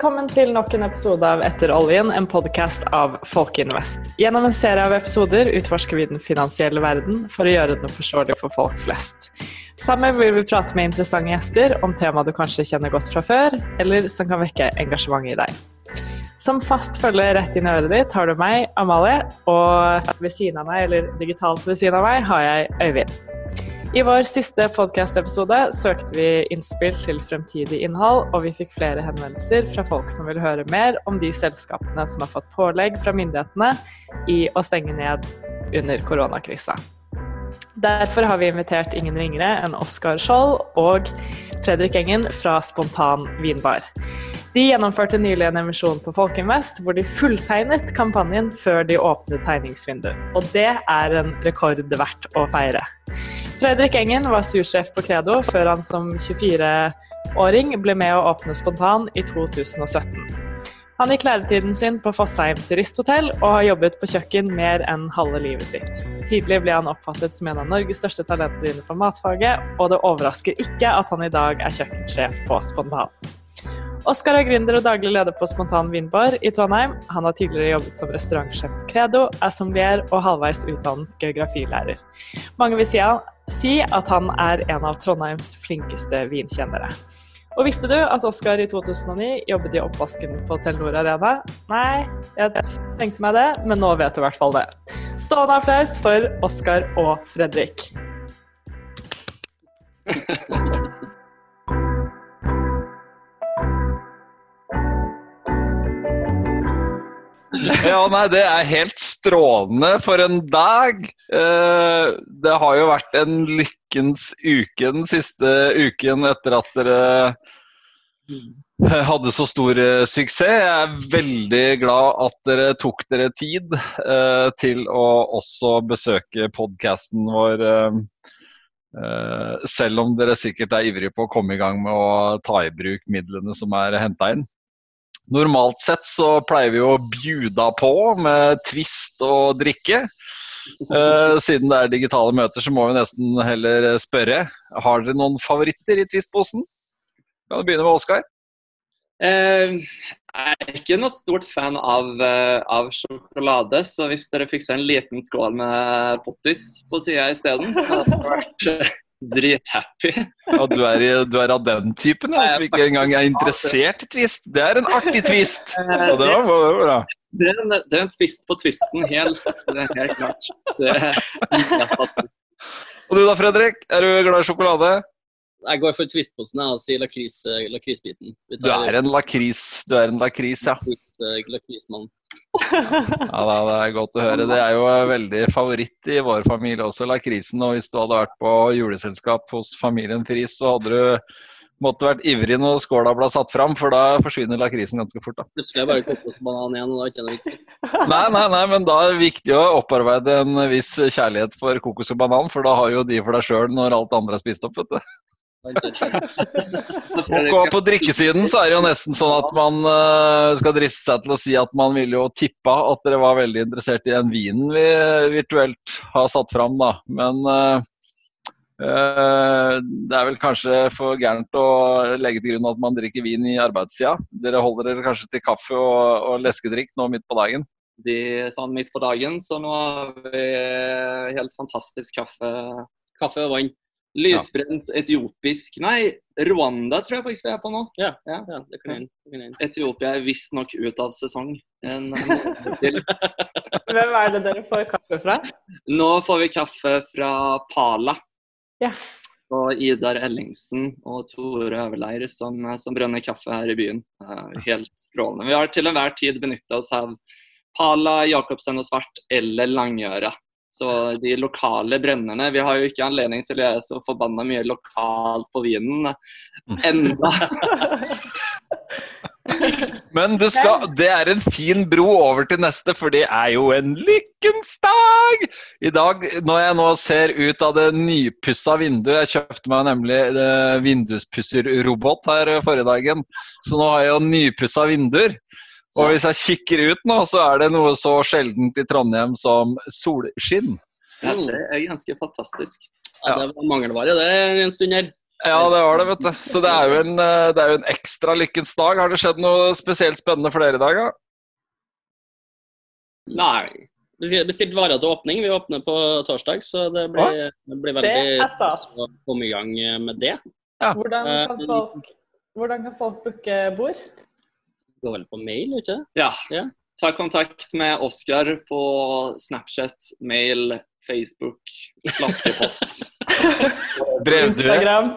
Velkommen til nok en episode av Etter oljen, en podkast av Folkeinvest. Gjennom en serie av episoder utforsker vi den finansielle verden for å gjøre den forståelig for folk flest. Sammen vil vi prate med interessante gjester om tema du kanskje kjenner godt fra før, eller som kan vekke engasjement i deg. Som fast følge rett inn i øret ditt har du meg, Amalie, og ved siden av meg, eller digitalt ved siden av meg, har jeg Øyvind. I vår siste podkast-episode søkte vi innspill til fremtidig innhold, og vi fikk flere henvendelser fra folk som vil høre mer om de selskapene som har fått pålegg fra myndighetene i å stenge ned under koronakrisa. Derfor har vi invitert ingen ringere enn Oskar Skjold og Fredrik Engen fra Spontan vinbar. De gjennomførte nylig en emisjon på Folkeinvest hvor de fulltegnet kampanjen før de åpnet tegningsvindu. Og det er en rekord verdt å feire. Fredrik Engen var sursjef på Credo før han som 24-åring ble med å åpne Spontan i 2017. Han gikk læretiden sin på Fossheim turisthotell og har jobbet på kjøkken mer enn halve livet sitt. Tidlig ble han oppfattet som en av Norges største talenter innenfor matfaget, og det overrasker ikke at han i dag er kjøkkensjef på Spontan. Oskar er gründer og daglig leder på Spontan vinbar i Trondheim. Han har tidligere jobbet som restaurantsjef på Credo, er sommelier og halvveis utdannet geografilærer. Mange vil si, at han er en av Trondheims flinkeste vinkjennere. Og visste du at Oskar i 2009 jobbet i oppvasken på Telenor Arena? Nei, jeg tenkte meg det, men nå vet du i hvert fall det. Stående applaus for Oskar og Fredrik. Ja, nei, det er helt strålende for en dag. Eh, det har jo vært en lykkens uke den siste uken etter at dere hadde så stor eh, suksess. Jeg er veldig glad at dere tok dere tid eh, til å også besøke podkasten vår. Selv om dere sikkert er ivrige på å komme i gang med å ta i bruk midlene som er henta inn. Normalt sett så pleier vi å bjuda på med twist og drikke. Uh, siden det er digitale møter, så må vi nesten heller spørre. Har dere noen favoritter i Twist-posen? Kan du begynne med Oskar? Uh, jeg er ikke noe stort fan av, uh, av, sjokolade, så hvis dere fikser en liten skål med pottis på sida isteden, så hadde det vært drithappy. Ja, du er, du er, av den typen ja, som ikke engang er interessert i twist. Det er en artig twist! Og det var bra. Det er, en, det er en twist på twisten, helt, det helt klart. Det og du da, Fredrik? Er du glad i sjokolade? Jeg går for Twist-posen og sier lakris, eh, lakrisbiten. Du er en lakris, du er en lakris, ja. Eh, lakrismann. ja, det er godt å høre. Det er jo veldig favoritt i vår familie også, lakrisen. Og hvis du hadde vært på juleselskap hos familien Friis, så hadde du måtte vært ivrig når skåla ble satt fram, for da forsvinner lakrisen ganske fort. da. Plutselig er bare kokosbanan igjen, og da er ikke noe vits. Nei, nei, nei, men da er det viktig å opparbeide en viss kjærlighet for kokos og banan, for da har jo de for deg sjøl når alt andre er spist opp, vet du. Og på drikkesiden så er det jo nesten sånn at man uh, skal driste seg til å si at man ville jo tippa at dere var veldig interessert i den vinen vi virtuelt har satt fram, da. Men uh, det er vel kanskje for gærent å legge til grunn at man drikker vin i arbeidstida. Dere holder dere kanskje til kaffe og, og leskedrikk nå midt på dagen? De sånn midt på dagen, så nå har vi helt fantastisk kaffe, kaffe og vann. Lysbrent ja. etiopisk Nei, Rwanda tror jeg faktisk vi er på nå. Ja, ja, ja det kan jeg Etiopia er visstnok ut av sesong. En, Hvem er det dere får kaffe fra? Nå får vi kaffe fra Pala. Ja. Og Idar Ellingsen og Tore Øverleir som, som brønner kaffe her i byen. Helt strålende. Vi har til enhver tid benytta oss av Pala, Jacobsen og Svart eller Langøra. Så de lokale brønnene Vi har jo ikke anledning til å gjøre så forbanna mye lokalt på vinen enda. Men skal, det er en fin bro over til neste, for det er jo en lykkens dag! I dag, når jeg nå ser ut av det nypussa vinduet Jeg kjøpte meg nemlig vinduspusserrobot her forrige dagen, så nå har jeg jo nypussa vinduer. Og hvis jeg kikker ut nå, så er det noe så sjeldent i Trondheim som solskinn. Ja, det er ganske fantastisk. Ja, det var mangelvare det en stund her. Ja, det var det, vet du. Så det er jo en, eh, det er jo en ekstra lykkens dag. Har det skjedd noe spesielt spennende for dere i dag, da? Nei. Vi bestilt varer til åpning. Vi åpner på torsdag, så det blir, det blir veldig Det stas. å komme i gang med det. Hvordan Eh, kan folk, hvordan kan folk booke bord? Går vel på mail, ikke? Ja. Ja. Ta kontakt med Oskar på Snapchat, mail, Facebook, flaskepost. Brevdue. Instagram.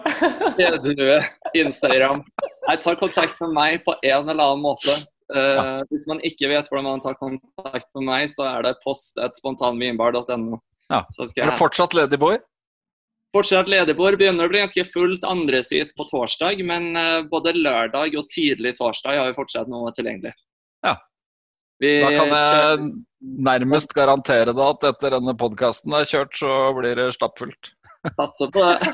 Brevdue, Instagram. Nei, ta kontakt med meg på en eller annen måte. Eh, Hvis man ikke vet hvordan man tar kontakt med meg, så er det post.spontanvinbar.no. Ja. Er du fortsatt ledig bord? Fortsatt lederbord. Begynner å bli ganske fullt andre sitt på torsdag, men eh, både lørdag og tidlig torsdag har vi fortsatt noe tilgjengelig. Ja. Vi Da kan jeg nærmest garantere deg at etter denne podkasten er kjørt, så blir det stappfullt. satser på det.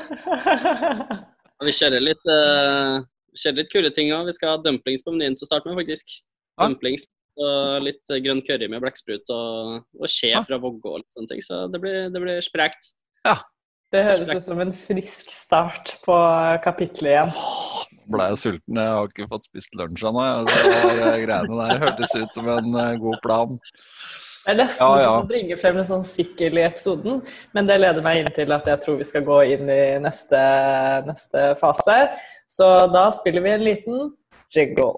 Vi kjører litt, uh, kjører litt kule ting òg. Vi skal ha dumplings på menyen til å starte med, faktisk. Ja. Dumplings og litt grønn curry med blekksprut og, og skje Ja. fra Vågå og litt sånne ting. Så det blir, det blir sprekt. Det høres ut som en frisk start på kapittelet igjen. Ble jeg sulten? Jeg har ikke fått spist lunsj ennå. Eh, greiene der hørtes ut som en eh, god plan. Det er nesten Ja, ja. som å bringe frem en sånn sikkel i episoden, men det leder meg inn til at jeg tror vi skal gå inn i neste, neste fase. Så da spiller vi en liten jiggle.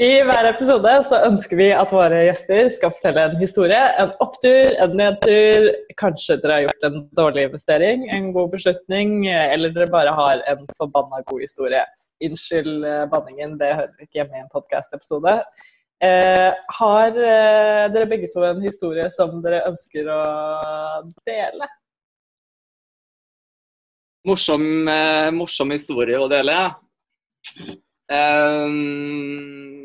I hver episode så ønsker vi at våre gjester skal fortelle en historie. En opptur, en nedtur. Kanskje dere har gjort en dårlig investering, en god beslutning, eller dere bare har en forbanna god historie. Unnskyld eh, banningen, det hører ikke hjemme i en podkast-episode. Eh, har eh, dere begge to en historie som dere ønsker å dele? Morsom, eh, morsom historie å dele. ja. Ehm,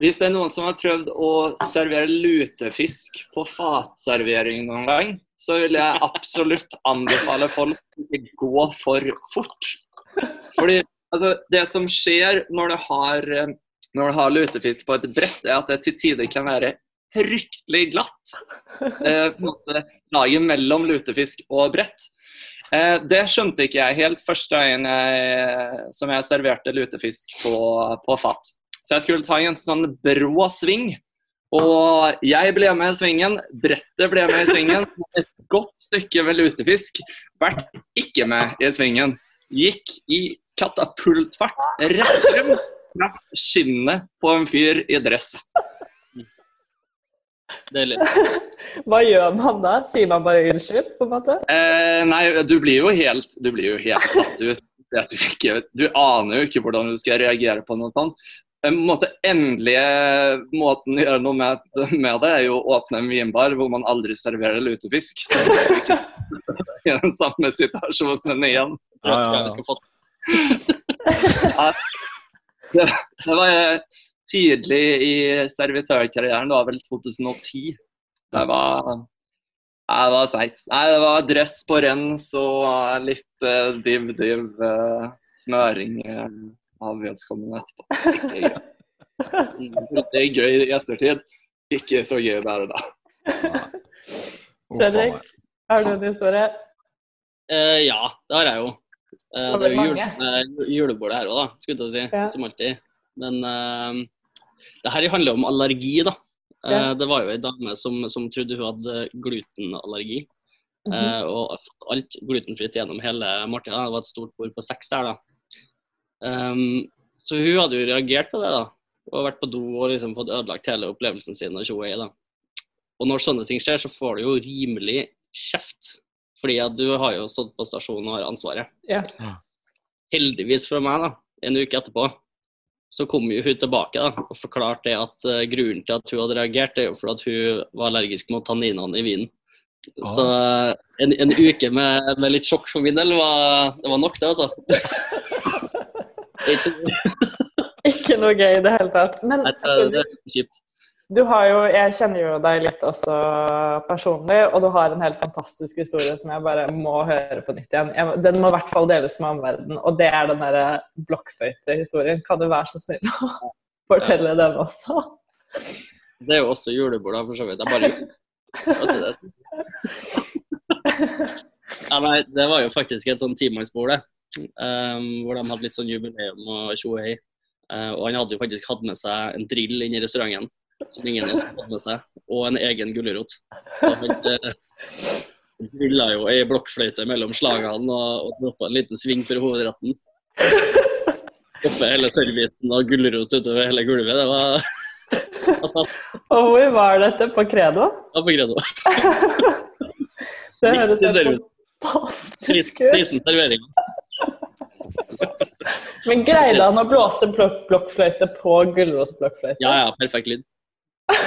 hvis det er noen som har prøvd å servere lutefisk på fatservering noen gang, så vil jeg absolutt anbefale folk å ikke gå for fort. Fordi altså, det som skjer når du har, når du har lutefisk på et brett, er at det til tider kan være fryktelig glatt. Eh, laget mellom lutefisk og brett. Eh, det skjønte ikke jeg helt første gangen jeg, som jeg serverte lutefisk på, på fat. Så jeg skulle ta en sånn brå sving. Og jeg ble med i svingen, brettet ble med i svingen. Et godt stykke med lutefisk ble ikke med i svingen. Gikk i katapultfart rett frem traff skinnet på en fyr i dress. Deilig. Hva gjør man da? Sier man bare unnskyld, på en måte? Eh, nei, du blir jo helt, du blir jo helt satt ut. Du, ikke, du aner jo ikke hvordan du skal reagere på noe sånt. Den måte, endelige måten å gjøre noe med, med det, er jo å åpne en vinbar hvor man aldri serverer lutefisk. Så ikke i den samme situasjonen igjen. Jeg vet ikke hva vi skal få Det, det var eh, tidlig i servitørkarrieren, det var vel 2010. Det var Nei, det var seigt. Nei, det var dress på rens og litt uh, div-div uh, smøring uh, av vedkommende etterpå. Ikke gøy. Det er gøy i ettertid. Ikke så gøy bare da. Fredrik, har du en historie? Uh, ja, det har jeg jo. Uh, det er jo jule, uh, julebordet her òg, da, skulle jeg til å si. Ja. Som alltid. Men eh, det her handler om allergi, da. Eh, Ja. Det var jo ei dame som, som trodde hun hadde glutenallergi. Mhm. eh, og fått alt glutenfritt gjennom hele måltidet. Det var et stort bord på seks der, da. Um, så hun hadde jo reagert på det, da. Og vært på do og liksom fått ødelagt hele opplevelsen sin. Og tjoe da. Og når sånne ting skjer, så får du jo rimelig kjeft. Fordi at du har jo stått på stasjonen og har ansvaret. Ja. Heldigvis for meg, da, en uke etterpå, så kom jo hun tilbake da, og forklarte det at uh, grunnen til at hun hadde reagert, det er jo fordi at hun var allergisk mot tanninene i vinen. Så eh, en, en uke med, med litt sjokk for min del var, det var nok, det, altså. Ikke noe gøy i det hele tatt. Men det, er kjipt. du har jo, jeg kjenner jo deg litt også personlig, og du har en helt fantastisk historie som jeg bare må høre på nytt igjen. Jeg, den må i hvert fall deles med omverdenen, og det er den derre blokkfløytehistorien. Kan du være så snill å fortelle den også? Det er jo også julebord, da, for så vidt. Jeg bare Vet det? Ja, nei, det var jo faktisk et sånn timannsbord, det. Um, hvor de hadde litt sånn jubileum og tjohei. Uh, og han hadde jo faktisk hatt med seg en drill inn i restauranten, som ingen av oss hadde med seg, og en egen gulrot. Han uh, drilla jo ei blokkfløyte mellom slagene og, og droppa en liten sving for hovedretten. Oppe hele servicen og gulrot utover hele gulvet. Det var Og hvor var dette? På Credo? Ja, på Credo. Det høres helt fantastisk ut. Liten servering. Men greide han å blåse blok blokkfløyte på gulrotblokkfløyte? Ja, ja, perfekt lyd.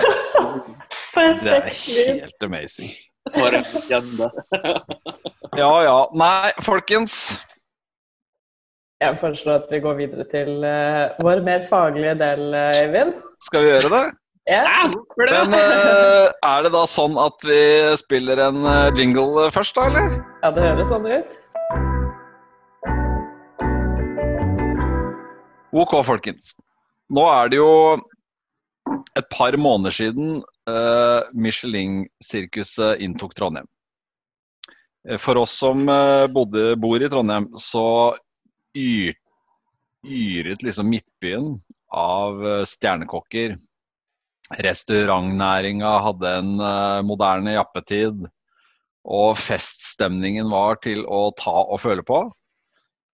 Det er Perfekt lyd. helt amazing. For en legende. Ja ja. Nei, folkens. Jeg foreslår at vi går videre til uh, vår mer faglige del, Eivind Øyvind. Skal vi gjøre det? Ja. Men uh, er det da sånn at vi spiller en eh, jingle først, da, eller? ja, det høres sånn ut. Ok, folkens. Nå er det jo et par måneder siden uh, Michelin-sirkuset inntok Trondheim. Eh, For oss som uh, bodde, bor i Trondheim, så yr, yret liksom Midtbyen av uh, stjernekokker. Restaurantnæringa hadde en moderne jappetid. Og feststemningen var til å ta og føle på.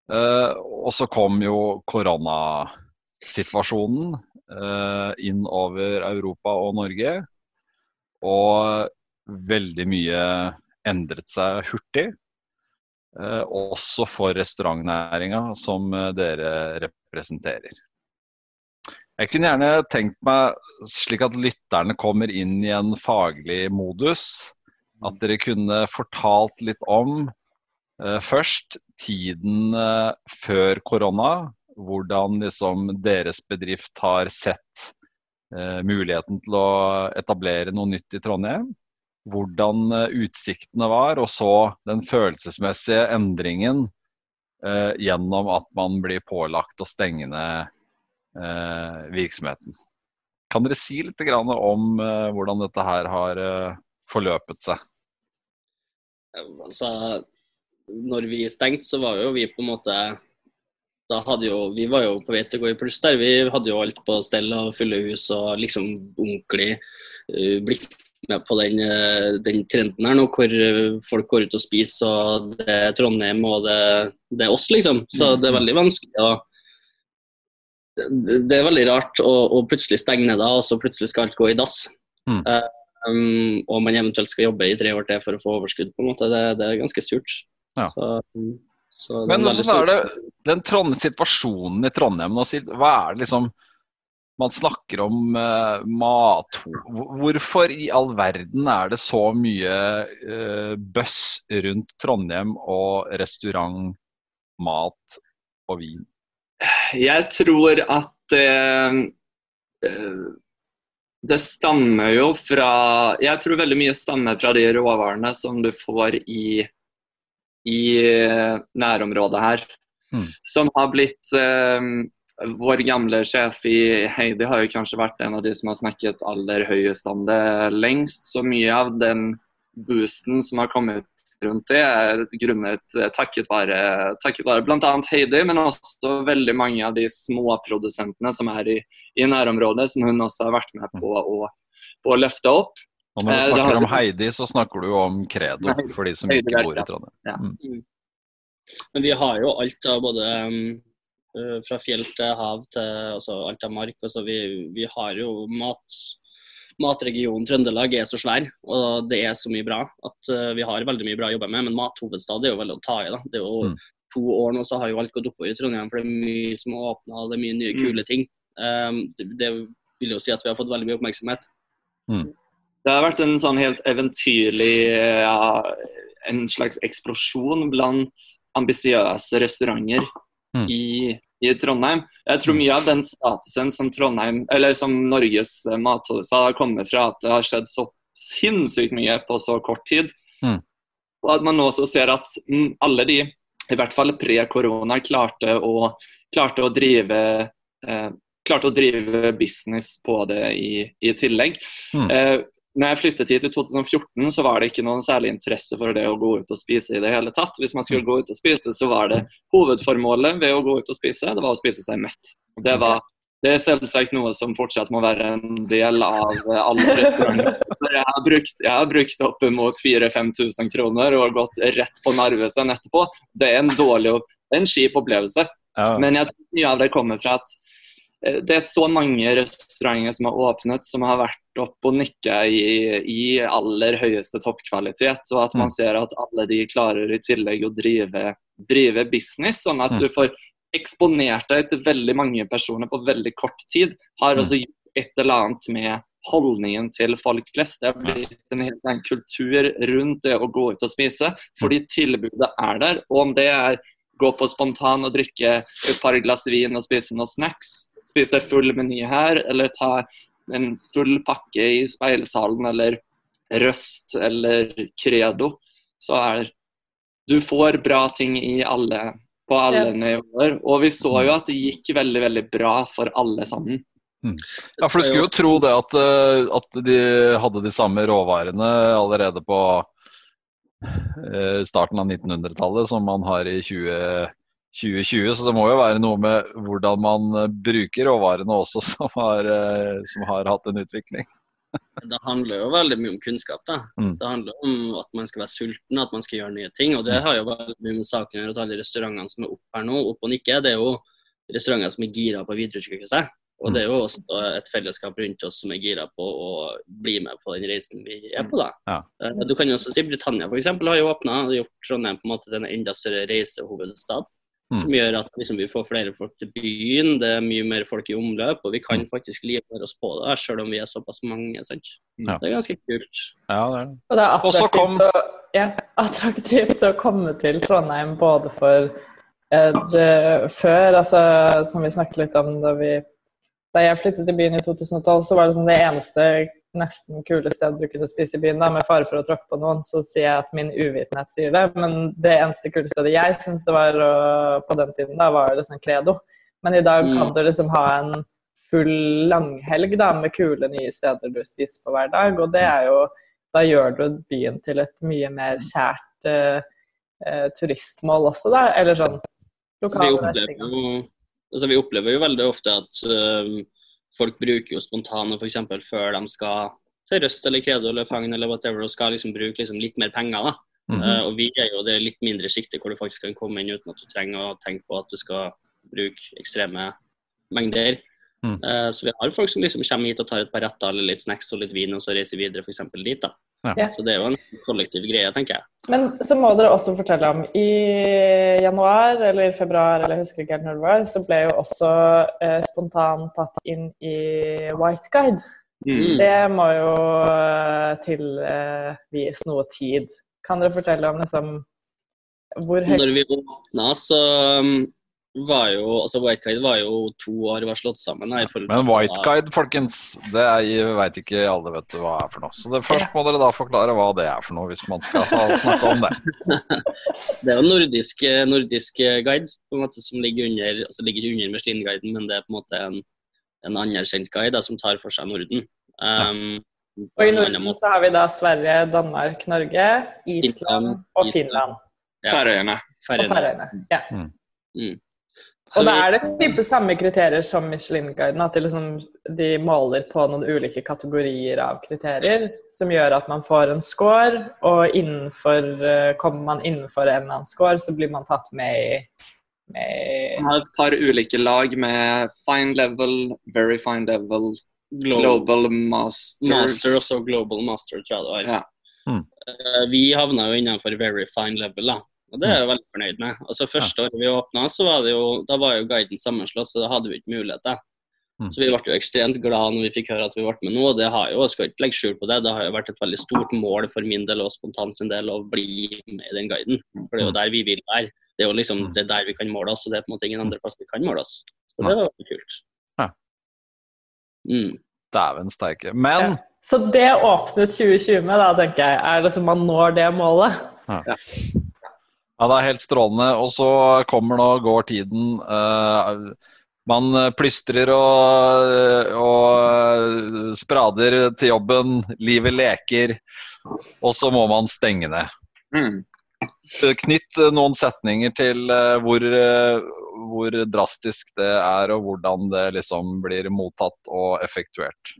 Eh, og så kom jo koronasituasjonen eh, inn over Europa og Norge. Og veldig mye endret seg hurtig. Eh, også for restaurantnæringa som dere representerer. Jeg kunne gjerne tenkt meg, slik at lytterne kommer inn i en faglig modus, at dere kunne fortalt litt om først tiden eh, før korona. Hvordan liksom deres bedrift har sett eh, muligheten til å etablere noe nytt i Trondheim. Hvordan eh, utsiktene var, og så den følelsesmessige endringen gjennom at man blir pålagt å stenge ned virksomheten. Kan dere si litt om hvordan dette her har forløpet seg? Altså, når vi stengte, så var jo vi på en måte da hadde jo, Vi var jo på vei til å gå i pluss der. Vi hadde jo alt på stell og fulle hus og liksom ordentlig uh, blitt med på den, eh, den trenden her nå, hvor eh, folk går ut og spiser, og det er Trondheim og det, det er oss, liksom. Så det er veldig vanskelig å det, det er veldig rart å, å plutselig stenge ned da, og så plutselig skal alt gå i dass. Mm. Um, og man eventuelt skal jobbe i tre år til for å få overskudd. på en måte. Det, det er ganske surt. Ja. Så, så Men hvordan så er det den Trond situasjonen i Trondheim nå. Hva er det liksom Man snakker om uh, mat... Hvorfor i all verden er det så mye uh, bøss rundt Trondheim og restaurant, mat og vin? Jeg tror at eh, eh, det stammer jo fra Jeg tror veldig mye stammer fra de råvarene som du får i, i eh, nærområdet her. Mm. Som har blitt eh, Vår gamle sjef i Heidi har jo kanskje vært en av de som har snakket aller høyest om det lengst. Så mye av den boosten som har kommet rundt det, er grunnet eh, takket være, takket være bl.a. Heidi, men også veldig mange av de småprodusentene som er i, i nærområdet, som hun også har vært med på å, på å løfte opp. Og når du Eh, snakker om Heidi, så snakker du om Credo, for de som ikke bor i Trondheim. Men vi har jo alt av både um, fra fjell til hav til altså alt av mark. Altså vi, vi har jo mat Matregionen Trøndelag er så svær, og det er så mye bra at uh, vi har veldig mye bra å jobbe med. Men mathovedstad er jo veldig å ta i. da. Det er jo Mm. to år nå så har jo alt gått oppover i Trondheim, for det er mye som har åpna, det er mye nye Mm. kule ting. Um, det, det vil jo si at vi har fått veldig mye oppmerksomhet. Det har vært en sånn helt eventyrlig ja, En slags eksplosjon blant ambisiøse restauranter Mm. i, i Trondheim. Jeg tror mye av den statusen som Trondheim, eller som Norges mathovedstad har kommet fra at det har skjedd så sinnssykt mye på så kort tid. Mm. Og at man nå også ser at mm, alle de, i hvert fall pre-korona, klarte klarte å drive eh, klarte å drive business på det i, i tillegg. Mm. Eh, når jeg flyttet hit i 2014, så var det ikke noen særlig interesse for det å gå ut og spise i det hele tatt. Hvis man skulle gå ut og spise, så var det hovedformålet ved å gå ut og spise, det var å spise seg mett. Det, var, det er selvsagt noe som fortsatt må være en del av alle restauranter. Jeg har brukt, jeg har brukt oppimot 4000-5000 kroner og gått rett på Narvesen etterpå. Det er en dårlig, en kjip opplevelse. Ja. Men jeg tror mye av det kommer fra at eh, det er så mange restauranter som har åpnet, som har vært opp og nikke i, i aller høyeste toppkvalitet. Og at man Mm. ser at alle de klarer i tillegg å drive, drive business, sånn at Mm. du får eksponert deg til veldig mange personer på veldig kort tid. Har Mm. også gjort et eller annet med holdningen til folk flest. Det har blitt en helt annen kultur rundt det å gå ut og spise, fordi tilbudet er der. Og om det er gå på spontan og drikke et par glass vin og spise noen snacks, spise full meny her, eller ta en full pakke i speilsalen, eller Røst eller Credo, så er Du får bra ting i alle, på alle Ja. nivåer. Og vi så jo at det gikk veldig, veldig bra for alle sammen. Ja, for du skulle jo tro det at, eh, at de hadde de samme råvarene allerede på eh, starten av 1900-tallet som man har i 20, 2020. Så det må jo være noe med hvordan man eh, bruker råvarene også som har, eh, som har hatt en utvikling. Det handler jo veldig mye om kunnskap. da. Mm. Det handler om at man skal være sulten, at man skal gjøre nye ting. Og det har jo veldig mye med saken å gjøre at alle restaurantene som er oppe her nå, opp og nikker, det er jo restauranter som er gira på å videreutvikle seg. Og det er jo også et fellesskap rundt oss som er gira på å bli med på den reisen vi er på. da. Ja. Eh, Du kan jo også si Britannia for eksempel, har jo åpna og gjort Trondheim på en måte til en enda større reisehovedstad. Mm. Som gjør at liksom, vi får flere folk til byen, det er mye mer folk i omløp, og vi kan Mm. faktisk livnære oss på det, selv om vi er såpass mange. sant? Ja. Det er ganske kult. Ja, det er det. Og det er attraktivt, kom- å, ja, attraktivt å komme til Trondheim både for eh, det, før, altså som vi snakket litt om da vi Da jeg flyttet til byen i 2012, så var det sånn det eneste nesten kule sted du kunne spise i byen, da, med fare for å tråkke på noen, så sier jeg at min uvitenhet sier det. Men det eneste kule stedet jeg syns det var på den tiden, da, var liksom Credo. Men i dag kan Mm. du liksom ha en full langhelg da, med kule nye steder du spiser på hver dag, og det er jo da gjør du byen til et mye mer kjært uh, uh, turistmål også, da. Eller sånn jo, altså, vi opplever jo veldig ofte at eh, folk bruker jo spontane f.eks. før de skal til Røst eller Credo eller Fagn eller whatever, og skal liksom bruke liksom litt mer penger. da. Mm -hmm. uh, og vi er jo det litt mindre siktet hvor du faktisk kan komme inn uten at du trenger å tenke på at du skal bruke ekstreme mengder. Mm. Eh, så vi har folk som liksom kommer hit og tar et par retter eller litt snacks og litt vin, og så reiser videre f.eks. dit. da. Ja. Ja. Så det er jo en kollektiv greie, tenker jeg. Men så må dere også fortelle om I januar eller februar, eller jeg husker ikke helt når det var, så ble jo også eh, spontan tatt inn i White Guide. Mm. Det må jo eh, noe tid. Kan dere fortelle om liksom hvor høyt Når vi åpna, så um, var jo altså White Guide var jo to år var slått sammen. Da, Men White Guide, folkens, det veit vet ikke alle vet hva er for noe. Så det, først må dere da forklare hva det er for noe, hvis man skal ha, snakke om det. Det er jo nordisk, nordisk guide på en måte som ligger under altså ligger under Michelin-guiden, men det er på en måte en, en anerkjent guide da, som tar for seg Norden. Um, Og i Norden så har vi da Sverige, Danmark, Norge, Island Island, og Island. Finland. Ja. Færøyene. Og Færøyene. Færøyene. Ja. Mm. Og da er det type samme kriterier som Michelin-guiden, at de, liksom, de måler på noen ulike kategorier av kriterier, som gjør at man får en score, og innenfor, eh, kommer man innenfor en eller annen score, så blir man tatt med i med, Man har et par ulike lag med fine level, very fine level, Global, global masters. Master og så Global Master, tror jeg det var. Ja. Mm. Eh, Vi havna jo innenfor very fine level, da. Og det er jeg veldig fornøyd med. Altså Første året vi åpna, så var det jo, da var jo guiden sammenslått, så da hadde vi ikke mulighet. da. Mm. Så vi ble jo ekstremt glad når vi fikk høre at vi ble med nå. og det har jo, jeg skal ikke legge skjul på det, det har jo vært et veldig stort mål for min del og Spontan sin del å bli med i den guiden. For det er jo der vi vil være. Det er jo liksom det er der vi kan måle oss, og det er på en måte ingen andre plass vi kan måle oss. Så det var veldig kult. Ja. Mm. Dæven steike. Men Ja. Så det åpnet 2020 med, da, tenker jeg. Er liksom man når det målet? Ja, det er helt strålende. Og så kommer nå, går tiden. eh, man eh, plystrer og, og sprader til jobben, livet leker, og så må man stenge ned. Mm. Knytt noen setninger til hvor, hvor drastisk det er, og hvordan det liksom blir mottatt og effektuert.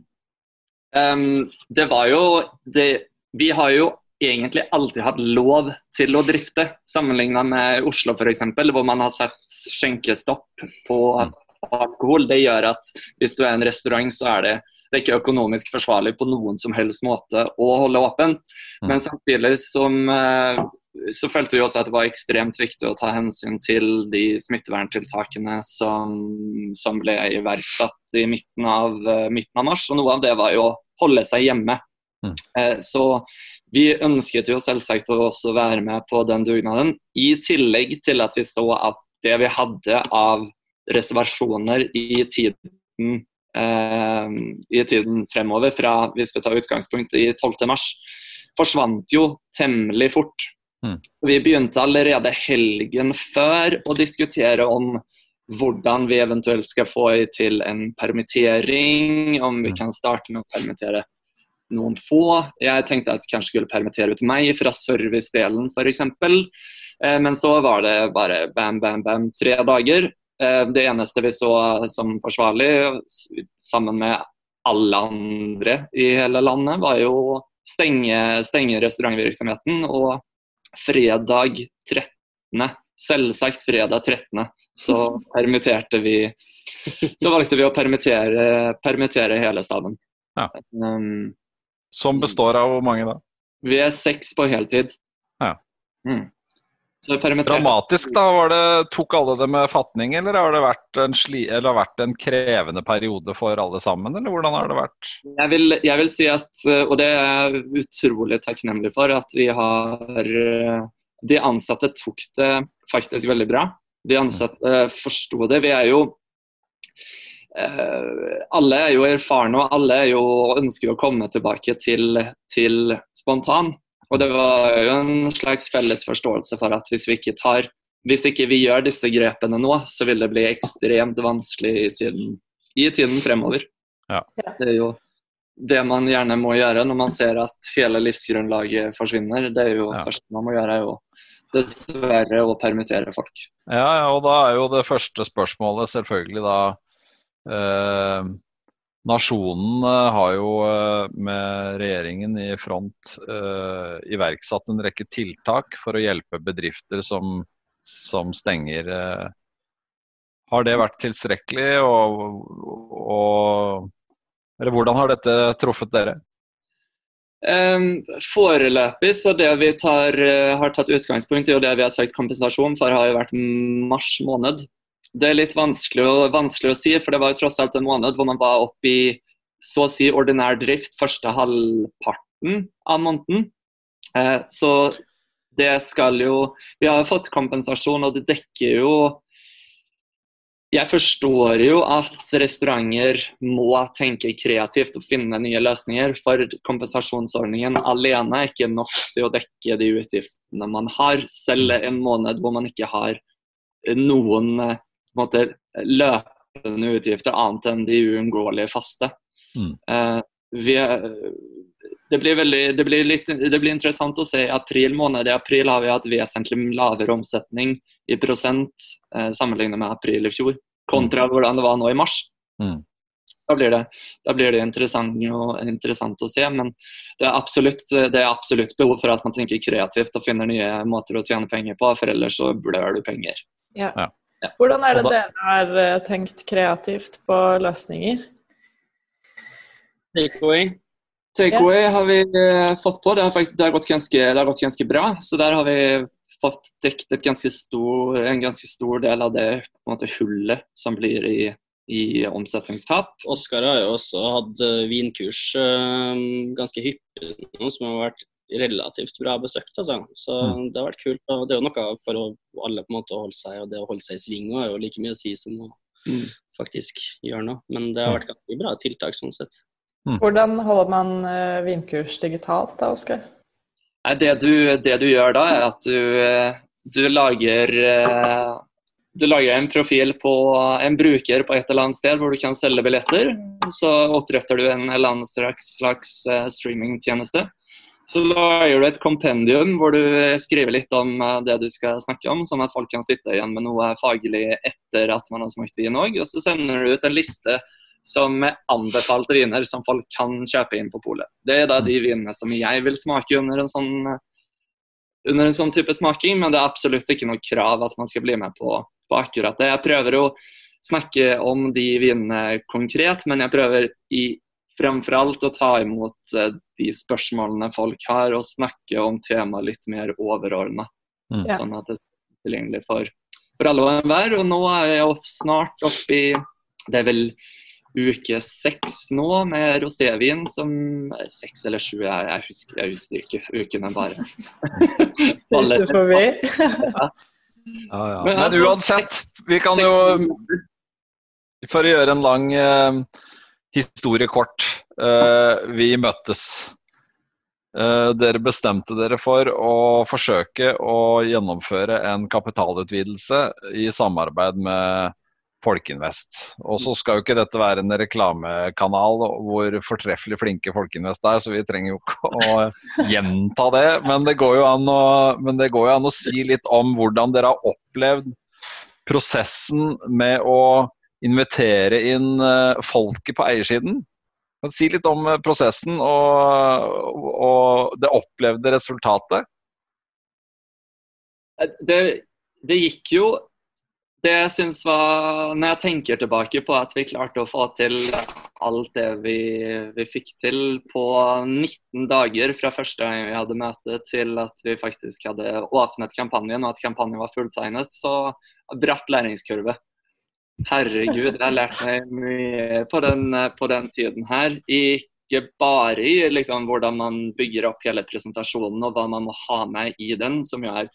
Um, det var jo det, Vi har jo egentlig alltid hatt lov til å drifte, sammenlignet med Oslo f.eks., hvor man har sett skjenkestopp på alkohol. Det gjør at hvis du er en restaurant, så er det, det er ikke økonomisk forsvarlig på noen som helst måte å holde åpen. Mm. Men samtidig som, eh, så følte vi også at det var ekstremt viktig å ta hensyn til de smitteverntiltakene som, som ble iverksatt i midten av, eh, midten av mars. Og noe av det var jo å holde seg hjemme. Mm. Eh, så vi ønsket jo selvsagt å også være med på den dugnaden, i tillegg til at vi så at det vi hadde av reservasjoner i tiden, eh, i tiden fremover, fra vi skal ta utgangspunkt i 12.3, forsvant jo temmelig fort. Mm. Vi begynte allerede helgen før å diskutere om hvordan vi eventuelt skal få til en permittering, om vi mm. kan starte med å permittere noen få. Jeg tenkte at jeg kanskje skulle permittere ut meg fra servicedelen f.eks. Eh, men så var det bare bam, bam, bam, tre dager. Eh, det eneste vi så som forsvarlig, sammen med alle andre i hele landet, var jo stenge, stenge restaurantvirksomheten. Og fredag 13., selvsagt fredag 13., så permitterte vi Så valgte vi å permittere, permittere hele staben. Ja. Um, som mm. består av hvor mange da? Vi er seks på heltid. Ja. Mm. Dramatisk, da? Var det, tok alle det med fatning, eller har det sli, eller vært en krevende periode for alle sammen? Eller hvordan har det vært? Jeg vil, jeg vil si at, og det er jeg utrolig takknemlig for, at vi har De ansatte tok det faktisk veldig bra. De ansatte forsto det. Vi er jo Eh, alle er jo erfarne, og alle jo, ønsker å komme tilbake til, til, spontan. Og det var jo en slags felles forståelse for at hvis vi ikke tar hvis ikke vi gjør disse grepene nå, så vil det bli ekstremt vanskelig i tiden, i tiden fremover. Ja. Det er jo det man gjerne må gjøre når man ser at hele livsgrunnlaget forsvinner. Det er jo ja. første man må gjøre, er jo dessverre å permittere folk. Ja, ja, og da er jo det første spørsmålet selvfølgelig da Eh, nasjonen eh, har jo eh, med regjeringen i front iverksatt en rekke tiltak for å hjelpe bedrifter som, som stenger. Har det vært tilstrekkelig, og, og, eller hvordan har dette truffet dere? Um, foreløpig så det vi tar, har tatt utgangspunkt i og det vi har sagt kompensasjon for, har jo vært mars måned. Det er litt vanskelig, vanskelig, å si, for det var jo tross alt en måned hvor man var oppe i så å si ordinær drift første halvparten av måneden. Eh, så det skal jo Vi har fått kompensasjon, og det dekker jo jeg forstår jo at restauranter må tenke kreativt og finne nye løsninger. For kompensasjonsordningen alene er ikke nok til å dekke de utgiftene man har. Selv en måned hvor man ikke har noen måte, løpende utgifter annet enn de uunngåelige faste. Mm. Uh, vi, det, blir veldig, det, blir litt, det blir interessant å se i april måned. I april har vi hatt vesentlig lavere omsetning i prosent uh, sammenlignet med april i fjor, kontra mm. hvordan det var nå i mars. Mm. Da blir, det, da blir det interessant, og, interessant, å se, men det er, absolutt, det er absolutt behov for at man tenker kreativt og finner nye måter å tjene penger på, for ellers så blør du penger. Ja. ja. Hvordan er det dere har eh, tenkt kreativt på løsninger? Takeaway. Takeaway har vi uh, fått på. Det har, faktisk, det, har ganske, det har, gått ganske, bra. Så der har vi fått dekket ganske stor, en ganske stor del av det måte, hullet som blir i, i omsetningstap. Oskar har jo også hatt uh, vinkurs ganske hyppig nå, som har vært relativt bra besøkt. Altså. Så mm. det har vært kult. og Det er jo noe for å, alle på en måte å holde seg og det å holde seg i sving er jo like mye å si som å mm. faktisk gjøre noe. Men det har vært ganske bra tiltak sånn sett. Mm. Hvordan holder man uh, vinkurs digitalt da, Oskar? Det, det, du gjør da, er at du, eh, du lager uh, du lager en profil på en bruker på et eller annet sted hvor du kan selge billetter. Så oppretter du en eller annen slags, slags streamingtjeneste. Så lager du et kompendium hvor du skriver litt om uh, det du skal snakke om, sånn at folk kan sitte igjen med noe faglig etter at man har smakt vin òg. Og så sender du ut en liste som er anbefalte viner som folk kan kjøpe inn på polet. Det er da de vinene som jeg vil smake under en sånn under en sånn type smaking, men det er absolutt ikke noe krav at man skal bli med på, på akkurat det. Jeg prøver å snakke om de vinene konkret, men jeg prøver i fremfor alt å ta imot eh, de spørsmålene folk har, og snakke om temaet litt mer overordna. Mm. Sånn at det er tilgjengelig for, for alle og enhver. Og nå er jeg snart oppe i Det er vel uke seks nå med rosévin som Seks eller sju, jeg, jeg, husker, jeg husker ikke. Ukene bare Suser forbi. ja. Ja, ja. Men, altså, uansett, vi kan jo For å gjøre en lang uh, historie kort. Uh, vi møttes. Uh, dere bestemte dere for å forsøke å gjennomføre en kapitalutvidelse i samarbeid med Folkinvest. Og så skal jo ikke dette være en reklamekanal hvor fortreffelig flinke Folkinvest er, så vi trenger jo ikke å gjenta det. Men det går jo an å, jo an å si litt om hvordan dere har opplevd prosessen med å invitere inn eh, folket på eiersiden. Si litt om eh, prosessen og, og det opplevde resultatet. Det, det gikk jo det jeg syns var Når jeg tenker tilbake på at vi klarte å få til alt det vi, vi, fikk til på 19 dager fra første gang vi hadde møte til at vi faktisk hadde åpnet kampanjen og at kampanjen var fulltegnet, så bratt læringskurve. Herregud, jeg har lært meg mye på den, på den tiden her. Ikke bare i liksom, hvordan man bygger opp hele presentasjonen og hva man må ha med i den, som jo er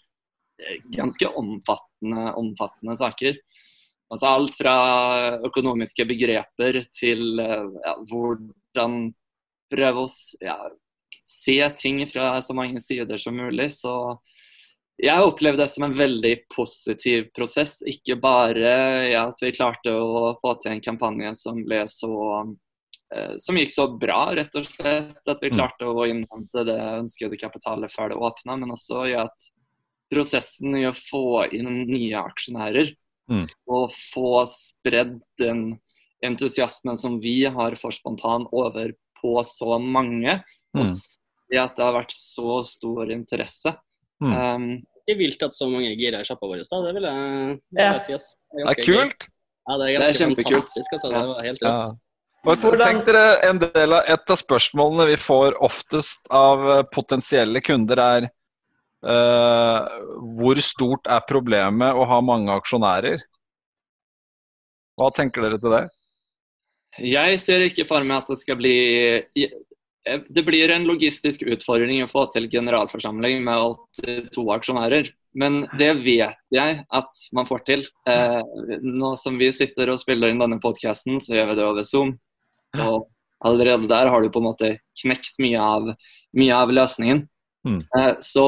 ganske omfattende, omfattende saker. Altså alt fra økonomiske begreper til ja, hvordan prøve å ja, se ting fra så mange sider som mulig. Så jeg opplevde det som en veldig positiv prosess. Ikke bare ja, at vi klarte å få til en kampanje som ble så eh, som gikk så bra, rett og slett. At vi mm. klarte å innhente det ønskede kapitalet før det åpna, men også ja, at prosessen i å få inn nye aksjonærer mm. og få spredd den entusiasmen som vi har for spontan over på så mange, mm. og at det har vært så stor interesse. Mm. Um, det er vilt at så mange girer i sjappa vår. Det vil jeg, det ja. si. Det er kult. Ja, det er ganske det er kjempekult. Altså. Det var helt rått. Ja. Tenk dere en del av Et av spørsmålene vi får oftest av potensielle kunder, er Uh, hvor stort er problemet å ha mange aksjonærer? Hva tenker dere til det? Jeg ser ikke for meg at det skal bli Det blir en logistisk utfordring å få til generalforsamling med 82 aksjonærer. Men det vet jeg at man får til. Uh, nå som vi sitter og spiller inn denne podkasten, så gjør vi det over Zoom. Og allerede der har du på en måte knekt mye av, mye av løsningen. Mm. Så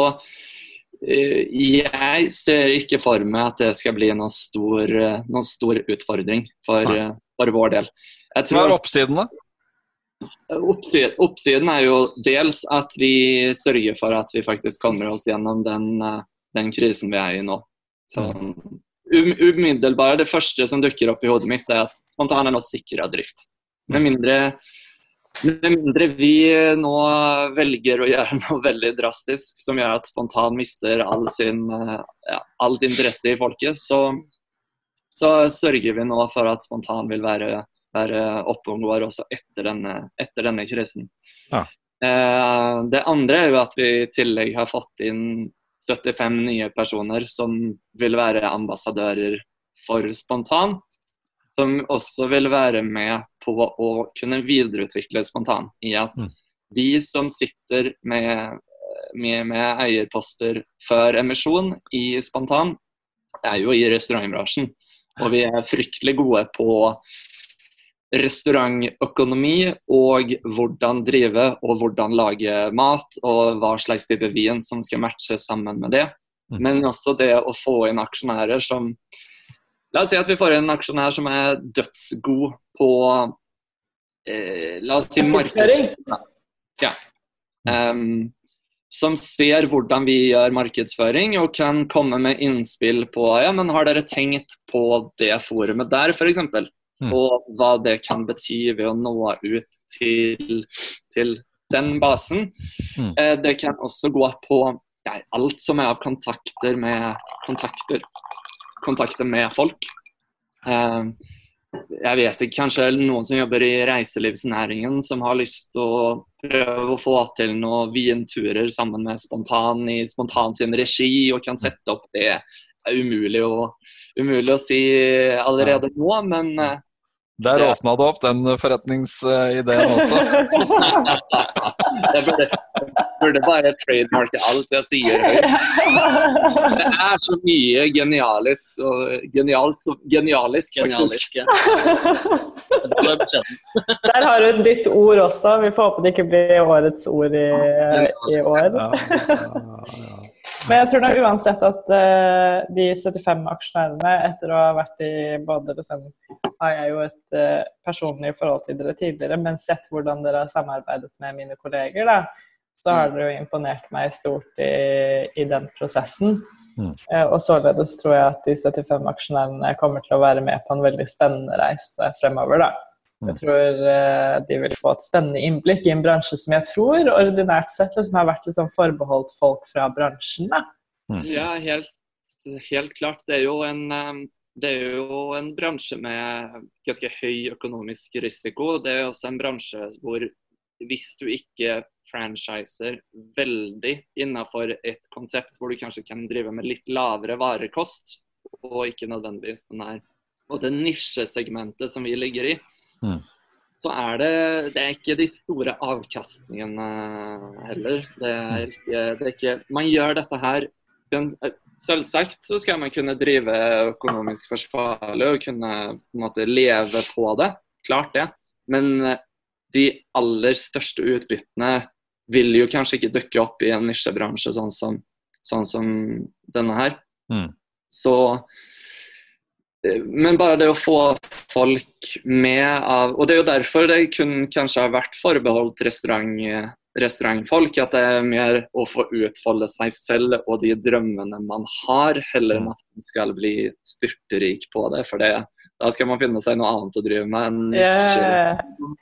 jeg ser ikke for meg at det skal bli noen stor, noen stor utfordring for, for, vår del. Hva er oppsiden, da? Oppsiden, er jo dels at vi sørger for at vi faktisk kommer oss gjennom den, den krisen vi er i nå. Så, um, umiddelbart, Det første som dukker opp i hodet mitt, er at spontan er nå sikra drift. Med mindre med mindre vi nå velger å gjøre noe veldig drastisk som gjør at Spontan mister all sin ja, alt interesse i folket, så, så, sørger vi nå for at Spontan vil være, være oppe og går også etter denne, etter denne krisen. Ja. Eh, det andre er jo at vi i tillegg har fått inn 75 nye personer som vil være ambassadører for Spontan som også vil være med på å kunne videreutvikle spontan. I at mm. vi som sitter med, med, med, eierposter før emisjon i spontan, er jo i restaurantbransjen. Og vi er fryktelig gode på restaurantøkonomi og hvordan drive og hvordan lage mat og hva slags type vin som skal matche sammen med det. Mm. Men også det å få inn aksjonærer som La oss si at vi får en aksjonær som er dødsgod på eh, La oss si Markedsføring. Ja. Um, som ser hvordan vi gjør markedsføring, og kan komme med innspill på ja, men har dere tenkt på det forumet der, f.eks. Mm. Og hva det kan bety ved å nå ut til, til den basen. Mm. Eh, det kan også gå på ja, alt som er av kontakter med kontakter, kontakter med folk. Eh, jeg vet ikke, kanskje noen som jobber i reiselivsnæringen som har lyst til å prøve å få til noen vinturer sammen med Spontan i Spontan sin regi, og kan sette opp det. Det er umulig å, umulig å si allerede nå, men eh, der ja. åpna det opp den forretningsideen også. jeg burde, burde bare trademarke alt jeg sier Det er så mye genialisk så genialt så genialisk, genialisk ja. Der har du ditt ord også. Vi får håpe det ikke blir årets ord i, i år. Men jeg tror da uansett at uh, de 75 aksjonærene, etter å ha vært i både liksom, har jeg jo et uh, personlig forhold til dere tidligere, men sett hvordan dere har samarbeidet med mine kolleger, da, så har dere jo imponert meg stort i, i den prosessen. Mm. Uh, og således tror jeg at de 75 aksjonærene kommer til å være med på en veldig spennende reise fremover. da. Jeg mm. tror uh, de vil få et spennende innblikk i en bransje som jeg tror ordinært sett liksom, har vært liksom, forbeholdt folk fra bransjen. Da. Mm. Ja, helt, helt, klart. Det er, jo en, det er jo en bransje med ganske høy økonomisk risiko. Det er også en bransje hvor hvis du ikke franchiser veldig innenfor et konsept hvor du kanskje kan drive med litt lavere varekost, og ikke nødvendigvis den her og det nisjesegmentet som vi ligger i, Mm. Så er det, det er ikke de store avkastningene heller. Det er ikke, det er ikke Man gjør dette her Selvsagt så skal man kunne drive økonomisk forsvarlig og kunne på en måte leve på det. Klart det. Men eh, de aller største utbyttene vil jo kanskje ikke dukke opp i en nisjebransje sånn som, sånn som denne her. Mm. Så men bare det å få folk med av Og det er jo derfor det kun kanskje har vært forbeholdt restaurant, restaurantfolk. At det er mer å få utfolde seg selv og de drømmene man har, heller enn at man skal bli styrterik på det. For det, da skal man finne seg noe annet å drive med enn yeah.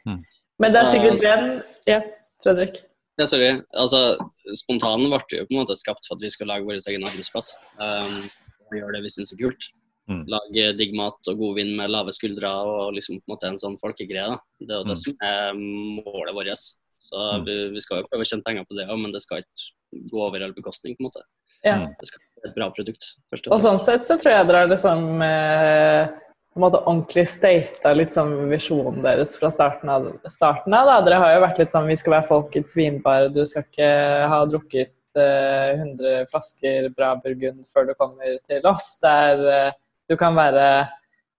mm. Men det er sikkert den Ja, Fredrik? Ja, sorry. Altså, Spontanen ble jo på en måte skapt for at vi skal lage vår egen arbeidsplass. Um, og gjøre det vi syns er kult. Mm. Lage digg mat og god vind med lave skuldre og liksom på en måte en sånn folkegreie. Det er jo det mm. som er målet vårt. Så mm. vi, vi, skal jo prøve å tjene penger på det òg, men det skal ikke gå over all bekostning. på en måte. Ja. Mm. Det skal være et bra produkt. Først og, og sånn sett så tror jeg dere har liksom eh, på en måte ordentlig stata litt sånn visjonen deres fra starten av. starten av da. Dere har jo vært litt sånn vi skal være folkets vinbar, du skal ikke ha drukket eh, 100 flasker bra burgund før du kommer til oss. Det er eh, du kan være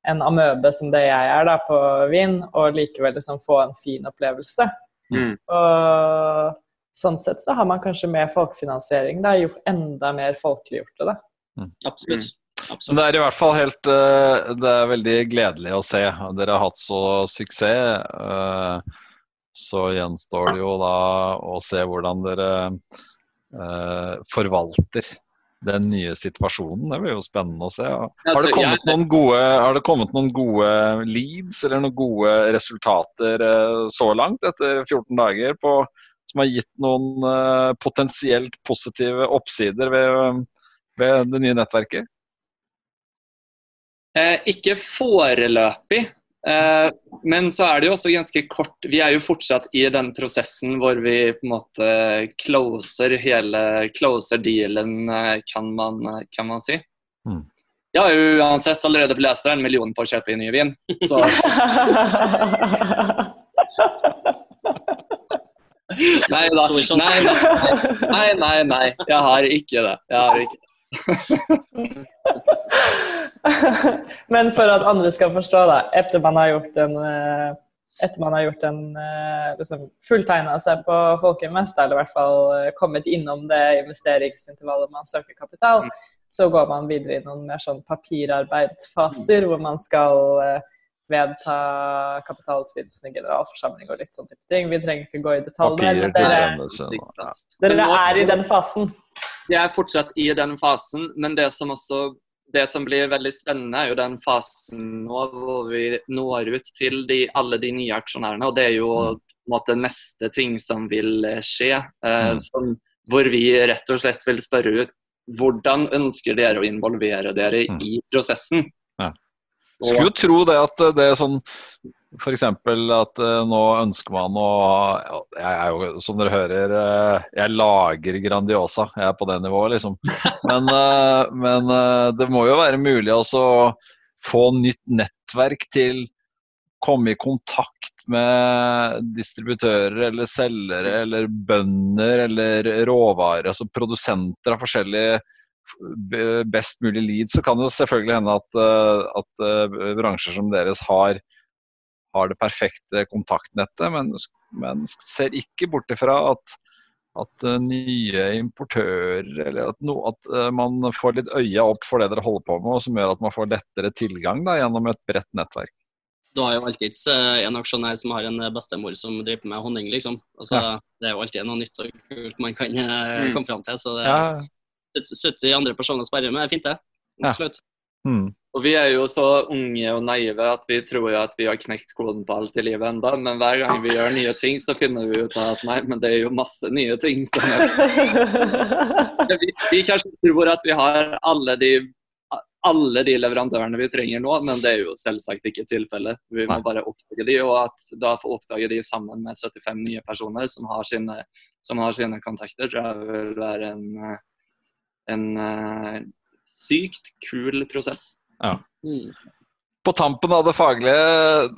en amøbe som det jeg er da, på vin, og likevel liksom få en fin opplevelse. Mm. Og sånn sett så har man kanskje med folkefinansiering da, gjort enda mer folkeliggjort det. Mm. Absolutt. Mm. Absolutt. Det er i hvert fall helt eh, Det er veldig gledelig å se. Dere har hatt så suksess. Eh, så gjenstår det jo da å se hvordan dere eh, forvalter den nye situasjonen. Det blir jo spennende å se. Har det kommet noen gode, har det kommet noen gode leads eller noen gode resultater eh, så langt etter 14 dager på, som har gitt noen eh, potensielt positive oppsider ved, ved det nye nettverket? Eh, ikke foreløpig. Eh, men så er det jo også ganske kort Vi er jo fortsatt i den prosessen hvor vi på en måte closer hele closer dealen, eh, kan man, kan man si. Mm. Jeg har jo uansett allerede lest en million på å kjøpe inn ny vin, så Nei da. Nei, nei, nei, nei. Jeg har ikke det. Jeg har ikke det. Men for at andre skal forstå, da, etter man har gjort en eh, etter man har gjort en eh, liksom, fulltegna seg på Folkeinvest, eller i hvert fall eh, kommet innom det investeringsintervallet man søker kapital, Så går man videre i noen mer sånn papirarbeidsfaser, hvor man skal vedta kapitalutvidelsen i generalforsamling og litt sånn type ting. Vi trenger ikke gå i detalj, men dere, dere er i den fasen. Vi er fortsatt i den fasen, men det som også det som blir veldig spennende, er jo den fasen nå hvor vi når ut til de, alle de nye aksjonærene. og Det er jo Mm. på en måte neste ting som vil eh, skje. Eh, Mm. som, hvor vi rett og slett vil spørre ut hvordan ønsker dere å involvere dere Mm. i prosessen. Ja. Skulle jo tro det at eh, det er sånn F.eks. at eh, nå ønsker man å Jeg er jo, som dere hører, eh, jeg lager Grandiosa. Jeg er på det nivået, liksom. Men, eh, men det må jo være mulig også å få nytt nettverk til komme i kontakt med distributører eller selgere eller bønder eller råvarer, altså produsenter av forskjellige best mulig lead, så kan det jo selvfølgelig hende at, at bransjer som deres har, har det perfekte kontaktnettet, men, men ser ikke bort ifra at, at eh, nye importører eller at, no, at eh, man får litt øya opp for det dere holder på med, og som gjør at man får lettere tilgang da, gjennom et bredt nettverk. Du har jo alltids eh, en aksjonær som har en bestemor som driver med honning, liksom. Altså, Ja. Det er jo alltid noe nytt og kult man kan Mm. komme fram til. Så det, Ja. 70 andre personer å sperre med er fint, det. Ja. Mm. Og Vi er jo så unge og naive at vi tror jo at vi har knekt koden på alt i livet enda, men hver gang vi gjør nye ting, så finner vi ut av at nei, men det er jo masse nye ting som er vi, vi kanskje tror at vi har alle de, alle de leverandørene vi trenger nå, men det er jo selvsagt ikke tilfellet. Vi må bare oppdage de, og at da få oppdage de sammen med 75 nye personer som har sine, som har sine kontakter, tror jeg vil være en, en eh, sykt kul prosess. Mm. På tampen av det faglige,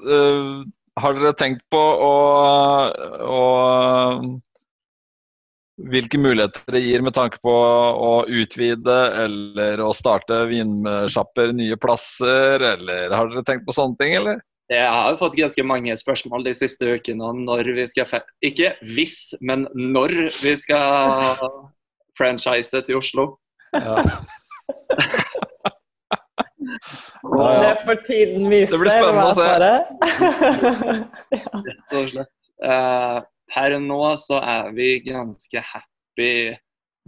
uh, har dere tenkt på å, å Hvilke muligheter det gir med tanke på å utvide eller å starte vinsjapper nye plasser, eller har dere tenkt på sånne ting, eller? Jeg har fått ganske mange spørsmål de siste ukene om når vi skal fe Ikke hvis, men når vi skal franchise til Oslo. Ja. Det får tiden vise. Det blir spennende å se. ja. rett og slett. Eh, per nå så er vi ganske happy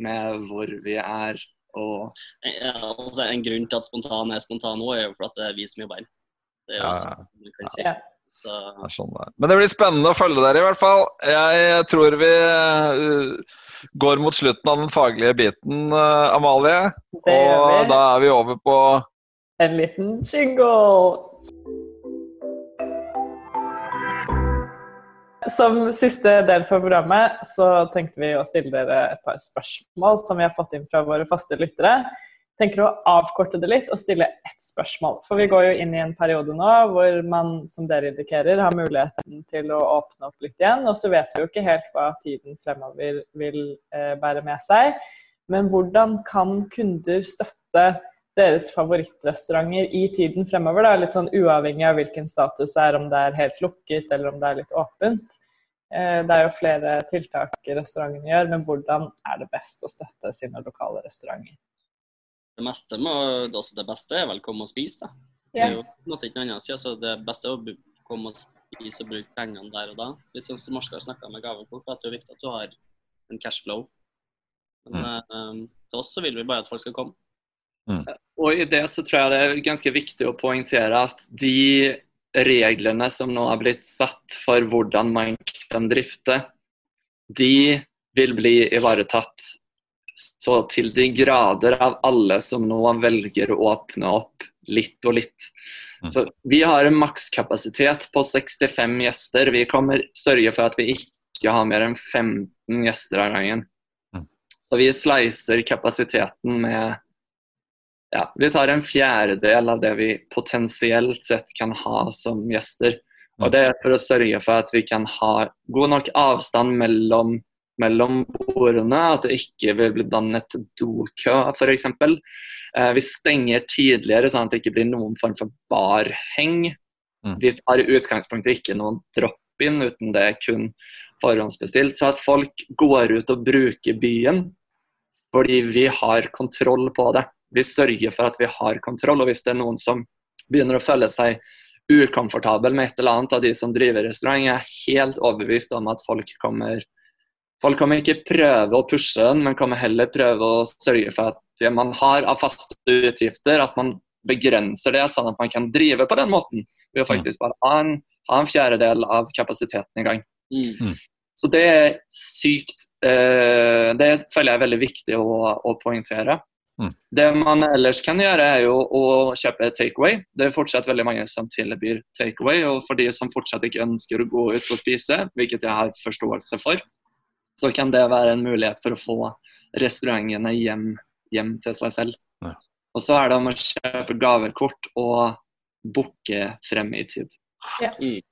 med hvor vi er. Og Ja, altså, en grunn til at spontan er spontan nå, er jo for at det er vi som jobber. Det er jo Ja, også, kan si. Så, Det sånn det. Men det blir spennende å følge dere i hvert fall. Jeg tror vi øh, går mot slutten av den faglige biten, øh, Amalie. Det gjør Og da er vi over på En liten jingle. Som siste del på programmet så tenkte vi å stille dere et par spørsmål som vi har fått inn fra våre faste lyttere. Tenker å avkorte det litt og stille ett spørsmål. For vi går jo inn i en periode nå hvor man, som dere indikerer, har muligheten til å åpne opp litt igjen. Og så vet vi jo ikke helt hva tiden fremover vil eh, bære med seg. Men hvordan kan kunder støtte deres favorittrestauranter i tiden fremover? Da? Litt sånn uavhengig av hvilken status det er, om det er helt lukket eller om det er litt åpent. Eh, Det er jo flere tiltak restaurantene gjør, men hvordan er det best å støtte sine lokale restauranter? Det meste må, altså det beste er vel komme og spise, da. Det er jo på en ikke noe annet å si. Altså, det beste er å komme og spise og bruke pengene der og da. Litt sånn som har snakka med gavekort, for at det er viktig at du har en cashflow. Men eh, til oss så vil vi bare at folk skal komme. Og i det så tror jeg det er ganske viktig å poengtere at de reglene som nå har blitt satt for hvordan man kan drifte, de vil bli ivaretatt så til de grader av alle som nå velger å åpne opp litt og litt. Mm. Så vi har en makskapasitet på 65 gjester. Vi kommer sørge for at vi ikke har mer enn 15 gjester av gangen. Mm. Så vi slicer kapasiteten med ja, vi tar en fjerdedel av det vi potensielt sett kan ha som gjester. Og Mm. det er for å sørge for at vi kan ha god nok avstand mellom, mellom bordene, at det ikke vil bli dannet dokø f.eks. Eh, vi stenger tidligere, sånn at det ikke blir noen form for barheng. Mm. Vi tar i utgangspunktet ikke noen drop-in, uten det er kun forhåndsbestilt. Så at folk går ut og bruker byen fordi vi har kontroll på det. vi sørger for at vi har kontroll. Og hvis det er noen som begynner å føle seg ukomfortabel med et eller annet av de som driver restaurant, jeg er helt overbevist om at folk kommer Folk kommer ikke prøve å pushe den, men kommer heller prøve å sørge for at det man har av faste utgifter, at man begrenser det, sånn at man kan drive på den måten. Ved å faktisk bare ha en, ha en fjerdedel av kapasiteten i gang. Mm. Så det er sykt eh, Det føler jeg er veldig viktig å, å poengtere. Mm. Det man ellers kan gjøre, er jo å kjøpe takeaway. Det er fortsatt veldig mange som tilbyr takeaway. Og for de som fortsatt ikke ønsker å gå ut og spise, hvilket jeg har forståelse for, så kan det være en mulighet for å få restaurantene hjem, hjem til seg selv. Ja. Og så er det om å kjøpe gavekort og booke frem i tid.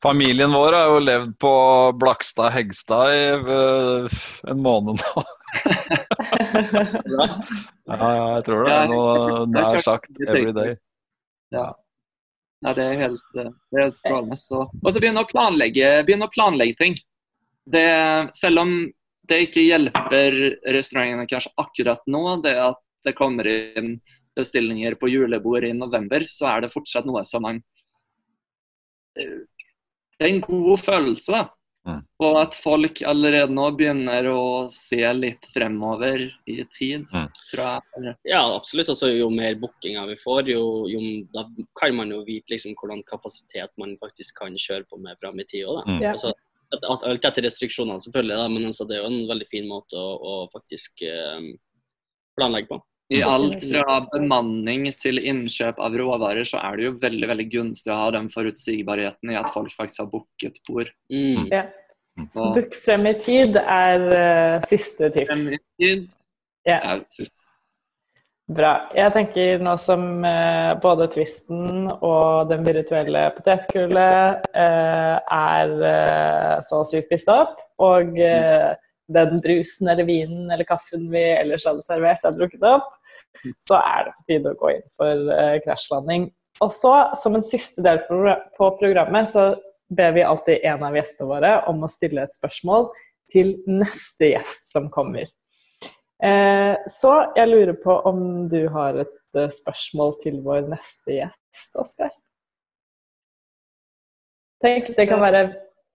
Familien vår har jo levd på Blakstad Hegstad i øh, en måned nå. Ja, ja, jeg tror det er noe nær sagt every day. Ja, det er helt, eh, det er helt strålende. Så. Og så begynne å planlegge, begynne å planlegge ting. Det, selv om det ikke hjelper restaurantene kanskje akkurat nå, det at det kommer inn bestillinger på julebord i november, så er det fortsatt noe som man Det er en god følelse. da. Mm. Og at folk allerede nå begynner å se litt fremover i tid, Mm. tror jeg. Ja, absolutt. Altså, jo mer bookinger vi får, jo, jo, da kan man jo vite liksom, hvordan kapasitet man faktisk kan kjøre på med fram i tid. også, da. Mm. Ja. Altså, at, at, alt etter restriksjonene, selvfølgelig, da, men altså, det er jo en veldig fin måte å, å faktisk eh, planlegge på. I Mm. alt fra bemanning til innkjøp av råvarer, så er det jo veldig veldig gunstig å ha den forutsigbarheten i at folk faktisk har booket bord. Mm. Ja. Så book frem i tid er uh, siste frem i tid Ja. er siste. Bra. Jeg tenker nå som eh, både Twisten og den virtuelle potetgullet eh, er eh, så å si spist opp, og eh, den brusen eller vinen eller kaffen vi ellers hadde servert, er drukket opp, så er det på tide å gå inn for eh, krasjlanding. Og så, som en siste del på programmet, så ber vi alltid en av gjestene våre om å stille et spørsmål til neste gjest som kommer. Eh, så jeg lurer på om du har et eh, spørsmål til vår neste gjest, Oskar? Tenk, det kan være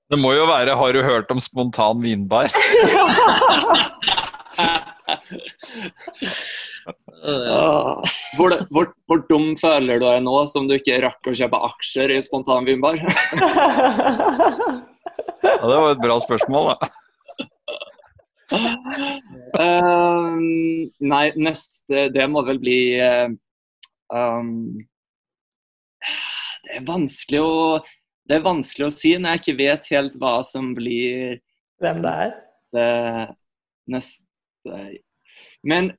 Det må jo være 'Har du hørt om spontan vinbar'? Hvor, hvor, hvor dum føler du deg nå som du ikke rakk å kjøpe aksjer i spontanvinbar? Ja, det var et bra spørsmål, da. Ehm, nei, neste Det må vel bli um, Det er vanskelig å Det er vanskelig å si når jeg ikke vet helt hva som blir Hvem det er? det neste Men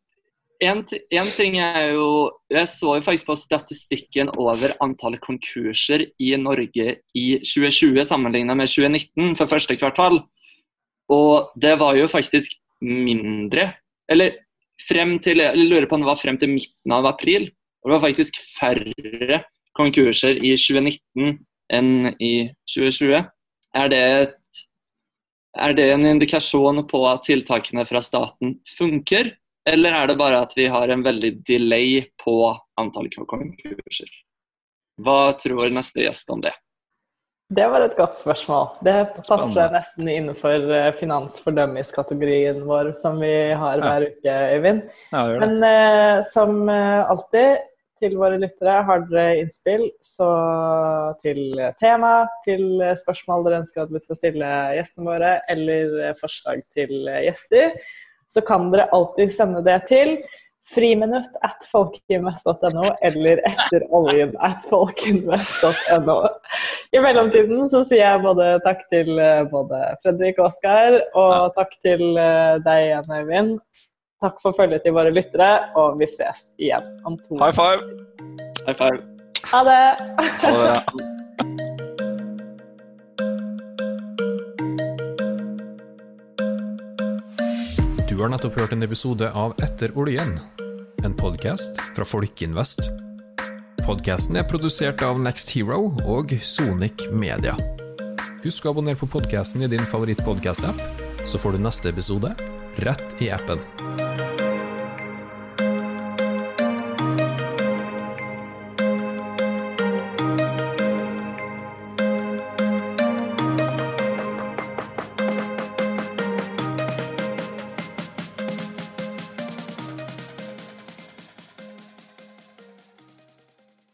en, en ting er jo Jeg så jo faktisk på statistikken over antallet konkurser i Norge i 2020 sammenlignet med 2019 for første kvartal. Og det var jo faktisk mindre. Eller frem til Jeg lurer på om det var frem til midten av april. Og det var faktisk færre konkurser i 2019 enn i 2020. Er det, et, er det en indikasjon på at tiltakene fra staten funker? Eller er det bare at vi har en veldig delay på antall konkurser? Hva tror neste gjest om det? Det var et godt spørsmål. Det passer Spennende. nesten innenfor eh, finans for dummies-kategorien vår som vi har hver uke, Øyvind. Ja. Men eh, som eh, alltid til våre lyttere, har dere innspill så til tema, til spørsmål dere ønsker at vi skal stille gjestene våre, eller eh, forslag til gjester, så kan dere alltid sende det til friminutt at folkeinvest.no eller etter oljen at folkeinvest.no. I mellomtiden så sier jeg både takk til eh, både Fredrik og Oskar, og takk til eh, deg igjen, Øyvind. Takk for følget til våre lyttere, og vi ses igjen om to High five! High five. Ha det! Ha det. Du har nettopp hørt en episode av Etter oljen, en podkast fra Folkinvest. Podkasten er produsert av Next Hero og Sonic Media. Husk å abonnere på podkasten i din favorittpodkast-app, så får du neste episode rett i appen.